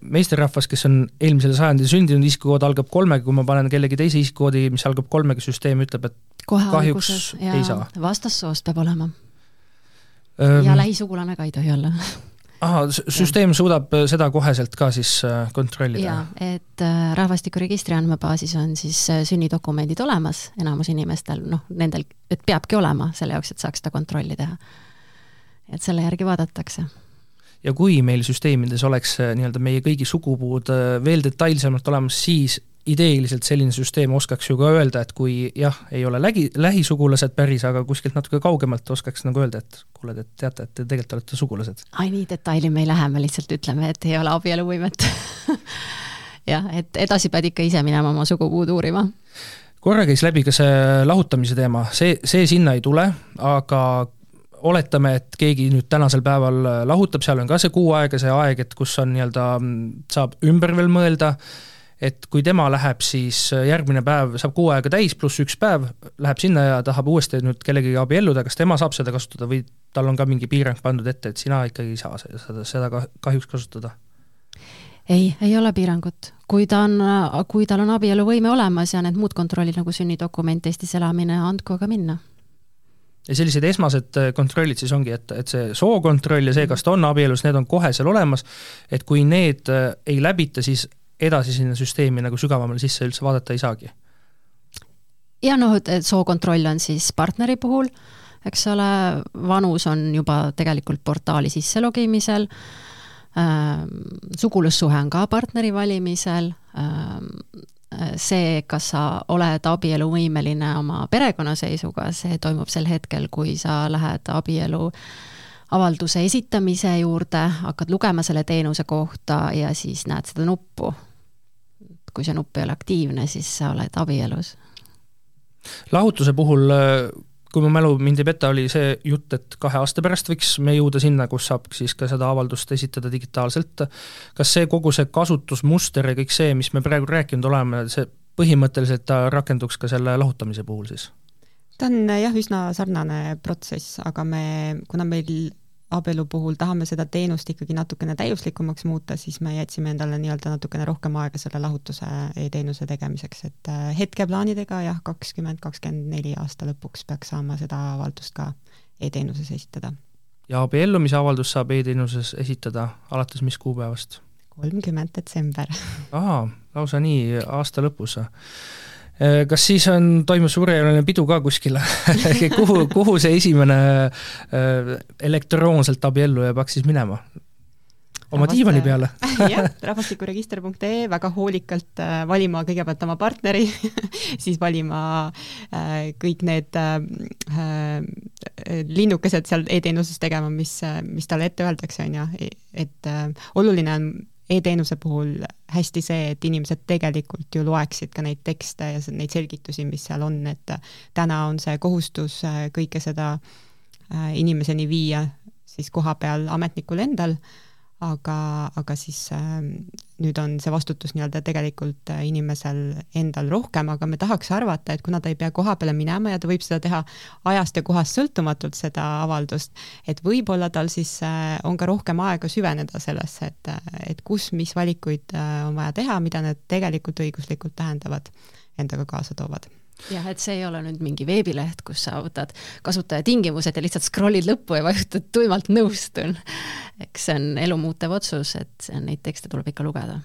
meesterahvas, kes on eelmisel sajandil sündinud, isikukood algab kolmega, kui ma panen kellegi teise isikukoodi, mis algab kolmega, süsteem ütleb, et Kohe kahjuks alguses, ei saa. vastassoost peab olema ja lähisugulane ka ei tohi olla ahah, süsteem suudab äh, seda koheselt ka siis äh, kontrollida? jaa, et rahvastikuregistri andmebaasis on siis sünnidokumendid olemas enamus inimestel, noh, nendel, et peabki olema selle jaoks, et saaks seda kontrolli teha. Et selle järgi vaadatakse. Ja kui meil süsteemides oleks äh, nii-öelda meie kõigi sugupuud äh, veel detailsemalt olemas, siis ideeliselt selline süsteem oskaks ju ka öelda, et kui jah, ei ole lägi, lähisugulased päris, aga kuskilt natuke kaugemalt oskaks nagu öelda, et kuule, te teate, et te tegelikult olete sugulased. ai, nii detaili me ei lähe, me lihtsalt ütleme, et ei ole abieluvõimet. Jah, et edasi pead ikka ise minema oma sugupuud uurima. Korra käis läbi ka see lahutamise teema, see, see sinna ei tule, aga oletame, et keegi nüüd tänasel päeval lahutab, seal on ka see kuu aega, see aeg, et kus on nii-öelda, mm, saab ümber veel mõelda, et kui tema läheb, siis äh, järgmine päev saab kuu aega täis, pluss üks päev, läheb sinna ja tahab uuesti nüüd kellegagi abielluda, kas tema saab seda kasutada või tal on ka mingi piirang pandud ette, et sina ikkagi ei saa seda, seda kahjuks kasutada? ei, ei ole piirangut. kui ta on, kui tal on abieluvõime olemas ja need muud kontrollid nagu sünnidokument, Eestis elamine, andku aga minna ja sellised esmased äh, kontrollid siis ongi, et, et see sookontroll ja see, kas ta on abielus, need on kohe seal olemas, et kui need äh, ei läbita, siis edasi sinna süsteemi nagu sügavamale sisse üldse vaadata ei saagi? ja noh, et sookontroll on siis partneri puhul, eks ole, vanus on juba tegelikult portaali sisse logimisel äh,, sugulussuhe on ka partneri valimisel äh,, see, kas sa oled abieluvõimeline oma perekonnaseisuga, see toimub sel hetkel, kui sa lähed abielu avalduse esitamise juurde, hakkad lugema selle teenuse kohta ja siis näed seda nuppu. kui see nupp ei ole aktiivne, siis sa oled abielus. lahutuse puhul kui mu mälu mind ei peta, oli see jutt, et kahe aasta pärast võiks me jõuda sinna, kus saab siis ka seda avaldust esitada digitaalselt. kas see kogu see kasutusmuster ja kõik see, mis me praegu rääkinud oleme, see põhimõtteliselt ta rakenduks ka selle lahutamise puhul siis? ta on jah, üsna sarnane protsess, aga me, kuna meil abielu puhul tahame seda teenust ikkagi natukene täiuslikumaks muuta, siis me jätsime endale nii-öelda natukene rohkem aega selle lahutuse e-teenuse tegemiseks, et äh, hetkeplaanidega jah, kakskümmend, kakskümmend neli aasta lõpuks peaks saama seda avaldust ka e-teenuses esitada. ja abiellumise avaldus saab e-teenuses esitada alates mis kuupäevast? kolmkümmend detsember. aa, lausa nii, aasta lõpus kas siis on, toimub suurejooneline pidu ka kuskil? Kuhu, kuhu see esimene äh, elektroonselt abielluja peaks siis minema? oma Rahvast... diivani peale. Jah, rahvastikuregister.ee väga hoolikalt äh, valima kõigepealt oma partneri siis valima äh, kõik need äh, äh, linnukesed seal e-teenuses tegema, mis, mis talle ette öeldakse, on ju, et äh, oluline on e-teenuse puhul hästi see, et inimesed tegelikult ju loeksid ka neid tekste ja neid selgitusi, mis seal on, et täna on see kohustus äh, kõike seda äh, inimeseni viia siis koha peal ametnikul endal aga, aga siis äh, nüüd on see vastutus nii-öelda tegelikult äh, inimesel endal rohkem, aga me tahaks arvata, et kuna ta ei pea koha peale minema ja ta võib seda teha ajast ja kohast sõltumatult, seda avaldust, et võib-olla tal siis äh, on ka rohkem aega süveneda sellesse, et, äh, et kus, mis valikuid äh, on vaja teha, mida need tegelikult õiguslikult tähendavad, endaga kaasa toovad jah, et see ei ole nüüd mingi veebileht, kus sa võtad kasutajatingimused ja lihtsalt scroll'id lõppu ja vajutad tuimalt nõustun. eks see on elumuutev otsus, et neid tekste tuleb ikka lugeda.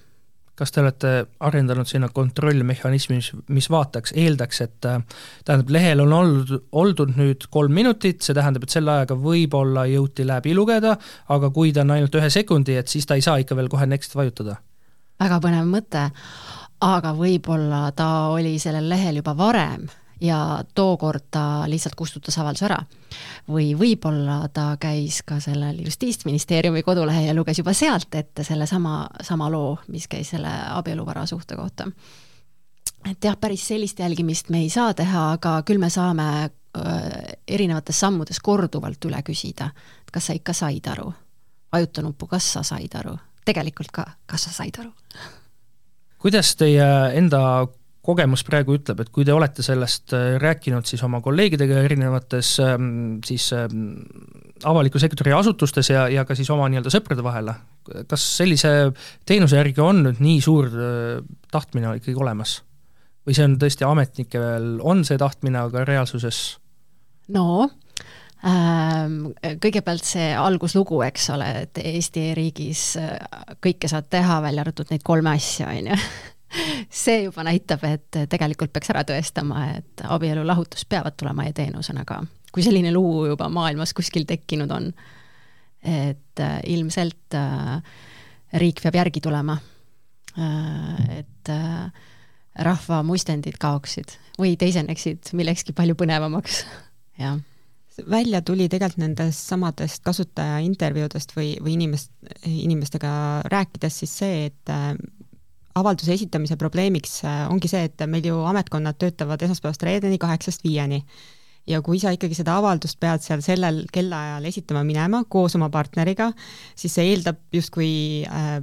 kas te olete arendanud sinna kontrollmehhanismi, mis, mis vaataks, eeldaks, et tähendab, lehel on olnud, oldud nüüd kolm minutit, see tähendab, et selle ajaga võib-olla jõuti läbi lugeda, aga kui ta on ainult ühe sekundi, et siis ta ei saa ikka veel kohe next vajutada? väga põnev mõte aga võib-olla ta oli sellel lehel juba varem ja tookord ta lihtsalt kustutas avalduse ära. või võib-olla ta käis ka sellel Justiitsministeeriumi kodulehel ja luges juba sealt ette sellesama, sama loo, mis käis selle abieluvara suhte kohta. et jah, päris sellist jälgimist me ei saa teha, aga küll me saame äh, erinevates sammudes korduvalt üle küsida, et kas sa ikka said aru. vajuta nuppu, kas sa said aru. tegelikult ka, kas sa said aru kuidas teie enda kogemus praegu ütleb, et kui te olete sellest äh, rääkinud siis oma kolleegidega erinevates ähm, siis ähm, avaliku sektori asutustes ja, ja ka siis oma nii-öelda sõprade vahel, kas sellise teenuse järgi on nüüd nii suur äh, tahtmine ikkagi olemas? või see on tõesti ametnikel, on see tahtmine, aga reaalsuses no kõigepealt see alguslugu, eks ole, et Eesti e-riigis äh, kõike saad teha, välja arvatud neid kolme asja, on ju. see juba näitab, et tegelikult peaks ära tõestama, et abielu lahutus peavad tulema e-teenusena ka. kui selline lugu juba maailmas kuskil tekkinud on, et äh, ilmselt äh, riik peab järgi tulema. et rahva mustendid kaoksid või teiseneksid millekski palju põnevamaks, jah välja tuli tegelikult nendest samadest kasutaja intervjuudest või, või inimest, inimestega rääkides siis see, et äh, avalduse esitamise probleemiks äh, ongi see, et meil ju ametkonnad töötavad esmaspäevast reedeni kaheksast viieni ja kui sa ikkagi seda avaldust pead seal sellel kellaajal esitama minema koos oma partneriga, siis see eeldab justkui äh,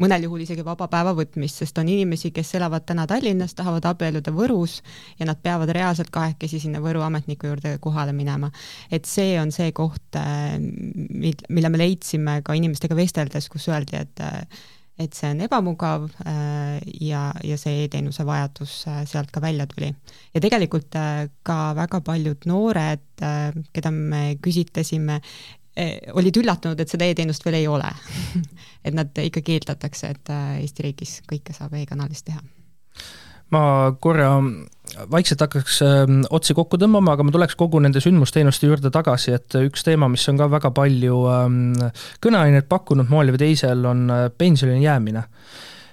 mõnel juhul isegi vaba päeva võtmist, sest on inimesi, kes elavad täna Tallinnas, tahavad abielluda Võrus ja nad peavad reaalselt kahekesi sinna Võru ametniku juurde kohale minema. et see on see koht äh,, mille me leidsime ka inimestega vesteldes, kus öeldi, et äh, et see on ebamugav äh, ja, ja see e-teenuse vajadus äh, sealt ka välja tuli. ja tegelikult äh, ka väga paljud noored, keda me küsitlesime, olid üllatunud, et seda e-teenust veel ei ole et nad ikkagi eeldatakse, et Eesti riigis kõike saab e-kanalis teha ma korra vaikselt hakkaks ähm, otsi kokku tõmbama, aga ma tuleks kogu nende sündmusteenuste juurde tagasi, et üks teema, mis on ka väga palju ähm, kõneainet pakkunud moel või teisel, on äh, pensionile jäämine.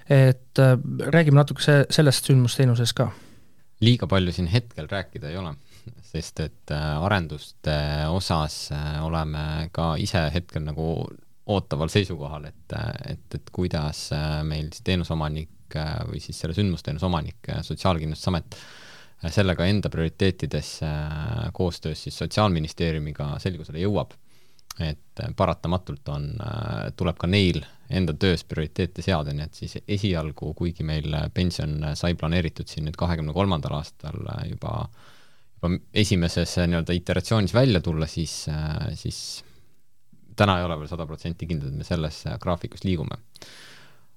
et äh, räägime natuke se-, sellest sündmusteenuses ka. liiga palju siin hetkel rääkida ei ole, sest et äh, arenduste osas oleme ka ise hetkel nagu ootaval seisukohal, et, et, et kuidas meil siis teenuseomanik või siis selle sündmusteenuse omanik, Sotsiaalkindlustusamet, sellega enda prioriteetides koostöös siis Sotsiaalministeeriumiga selgusele jõuab. et paratamatult on, tuleb ka neil enda töös prioriteete seada, nii et siis esialgu, kuigi meil pension sai planeeritud siin nüüd kahekümne kolmandal aastal juba juba esimeses nii-öelda iteratsioonis välja tulla, siis, siis täna ei ole veel sada protsenti kindlad, et me selles graafikus liigume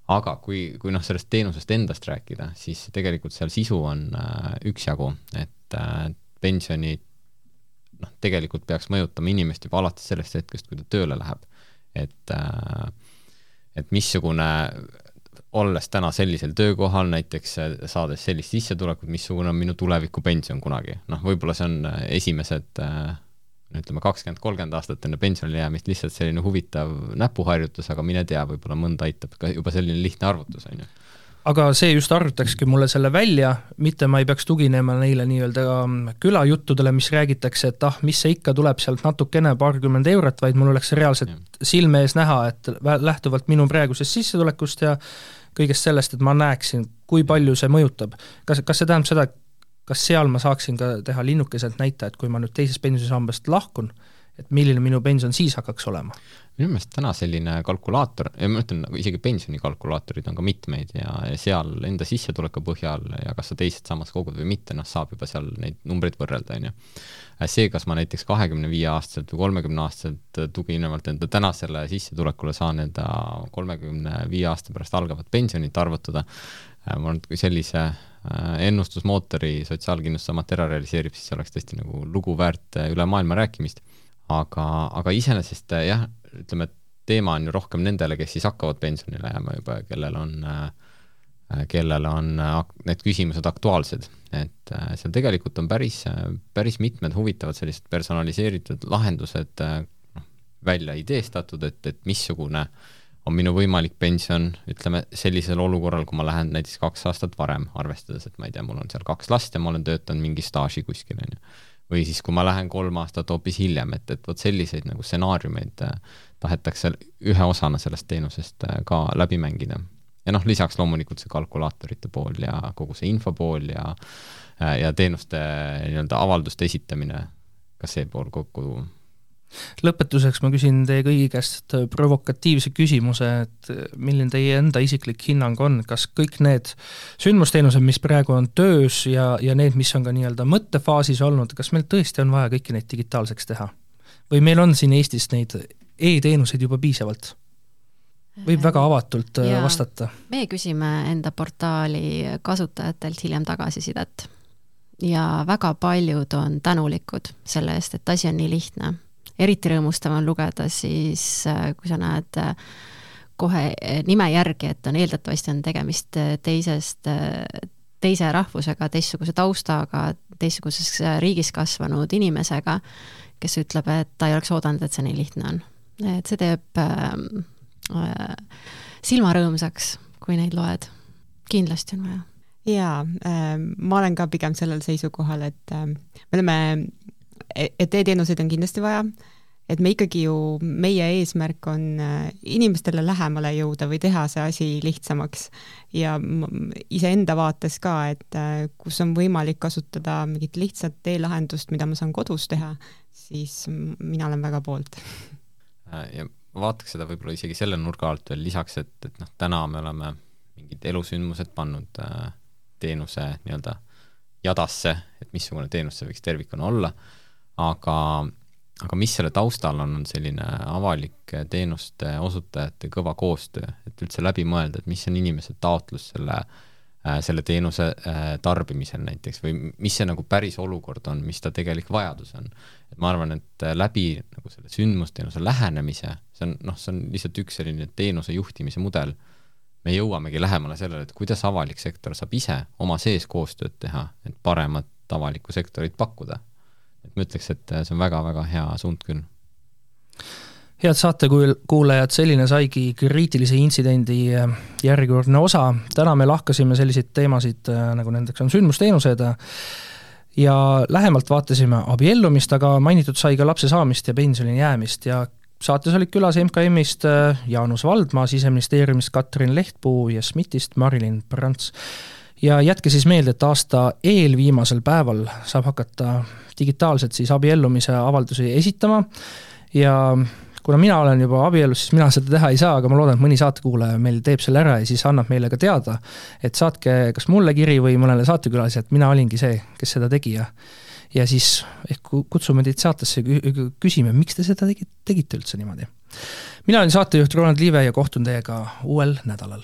aga kui, kui noh, sellest teenusest endast rääkida, siis tegelikult seal sisu on äh, üksjagu, et äh, pensionid noh, tegelikult peaks mõjutama inimest juba alates sellest hetkest, kui ta tööle läheb. et äh,, et missugune, olles täna sellisel töökohal näiteks, äh, saades sellist sissetulekut, missugune on minu tulevikupension kunagi, noh, võib-olla see on äh, esimesed äh, ütleme, kakskümmend, kolmkümmend aastat enne pensionile jäämist lihtsalt selline huvitav näpuharjutus, aga mine tea, võib-olla mõnda aitab ka juba selline lihtne arvutus, on ju. aga see just arvutakski mulle selle välja, mitte ma ei peaks tuginema neile nii-öelda mm, külajuttudele, mis räägitakse, et ah, mis see ikka, tuleb sealt natukene, paarkümmend eurot, vaid mul oleks reaalselt silme ees näha, et lähtuvalt minu praegusest sissetulekust ja kõigest sellest, et ma näeksin, kui palju see mõjutab. kas, kas see tähendab seda, kas seal ma saaksin ka teha linnukeselt näita, et kui ma nüüd teisest pensionisambast lahkun, et milline minu pension siis hakkaks olema? minu meelest täna selline kalkulaator, ma ütlen, nagu isegi pensionikalkulaatorid on ka mitmeid ja, seal enda sissetuleku põhjal ja kas sa teisest sammast kogud või mitte, noh, saab juba seal neid numbreid võrrelda, on ju. see, kas ma näiteks kahekümne viie aastaselt või kolmekümne aastaselt tuginevalt enda tänasele sissetulekule saan enda kolmekümne viie aasta pärast algavat pensionit arvutada, ma kui sellise ennustusmootori Sotsiaalkindlustusamet ära realiseerib, siis oleks tõesti nagu lugu väärt äh, üle maailma rääkimist. Aga, aga iseenesest jah, ütleme, et teema on ju rohkem nendele, kes siis hakkavad pensionile jääma juba, kellel on äh, kellel on äh, need küsimused aktuaalsed, et äh, seal tegelikult on päris, päris mitmed huvitavad sellised personaliseeritud lahendused noh, välja ideestatud, et, et missugune on minu võimalik pension, ütleme sellisel olukorral, kui ma lähen näiteks kaks aastat varem, arvestades, et ma ei tea, mul on seal kaks last ja ma olen töötanud mingi staaži kuskil, on ju või siis, kui ma lähen kolm aastat hoopis hiljem, et, et vot selliseid nagu stsenaariumeid äh, tahetakse ühe osana sellest teenusest äh, ka läbi mängida. ja noh, lisaks loomulikult see kalkulaatorite pool ja kogu see info pool ja äh, ja teenuste nii-öelda avalduste esitamine, ka see pool kokku lõpetuseks ma küsin teie kõigi käest provokatiivse küsimuse, et milline teie enda isiklik hinnang on, kas kõik need sündmusteenused, mis praegu on töös ja, ja need, mis on ka nii-öelda mõttefaasis olnud, kas meil tõesti on vaja kõiki neid digitaalseks teha? või meil on siin Eestis neid e-teenuseid juba piisavalt? võib väga avatult äh, ja, vastata. me küsime enda portaali kasutajatelt hiljem tagasisidet ja väga paljud on tänulikud selle eest, et asi on nii lihtne eriti rõõmustav on lugeda siis, äh, kui sa näed äh, kohe äh, nime järgi, et on eeldatavasti on tegemist teisest, teise rahvusega, teistsuguse taustaga, teistsuguses riigis kasvanud inimesega, kes ütleb, et ta ei oleks oodanud, et see nii lihtne on. et see teeb äh, silmarõõmsaks, kui neid loed. kindlasti on vaja jaa äh,, ma olen ka pigem sellel seisukohal, et äh, me oleme et e-teenuseid on kindlasti vaja, et me ikkagi ju, meie eesmärk on äh, inimestele lähemale jõuda või teha see asi lihtsamaks ja iseenda vaates ka, et äh, kus on võimalik kasutada mingit lihtsat e-lahendust, mida ma saan kodus teha, siis mina olen väga poolt. Äh, ja vaataks seda võib-olla isegi selle nurga alt veel lisaks, et, et noh, täna me oleme mingid elusündmused pannud teenuse nii-öelda jadasse, et missugune teenus see võiks tervikuna olla aga, aga mis selle taustal on, on selline avalike teenuste osutajate kõva koostöö, et üldse läbi mõelda, et mis on inimese taotlus selle äh, selle teenuse äh, tarbimisel näiteks või mis see nagu päris olukord on, mis ta tegelik vajadus on. et ma arvan, et äh, läbi nagu selle sündmusteenuse lähenemise, see on noh, see on lihtsalt üks selline teenuse juhtimise mudel, me jõuamegi lähemale sellele, et kuidas avalik sektor saab ise oma sees koostööd teha, et paremat avalikku sektorit pakkuda ma ütleks, et see on väga-väga hea suund küll. head saatekuulajad, selline saigi kriitilise intsidendi äh, järjekordne osa, täna me lahkasime selliseid teemasid, äh, nagu nendeks on sündmusteenused, ja lähemalt vaatasime abiellumist, aga mainitud sai ka lapse saamist ja pensionile jäämist ja saates olid külas MKM-ist äh, Jaanus Valdmaa, Siseministeeriumist Katrin Lehtpuu ja SMIT-ist Marilyn Prants ja jätke siis meelde, et aasta eelviimasel päeval saab hakata digitaalselt siis abiellumise avaldusi esitama ja kuna mina olen juba abielus, siis mina seda teha ei saa, aga ma loodan, et mõni saatekuulaja meil teeb selle ära ja siis annab meile ka teada, et saatke kas mulle kiri või mõnele saatekülalisele, et mina olingi see, kes seda tegi ja ja siis ehk kutsume teid saatesse, küsime, miks te seda tegite, tegite üldse niimoodi. mina olen saatejuht Roland Liive ja kohtun teiega uuel nädalal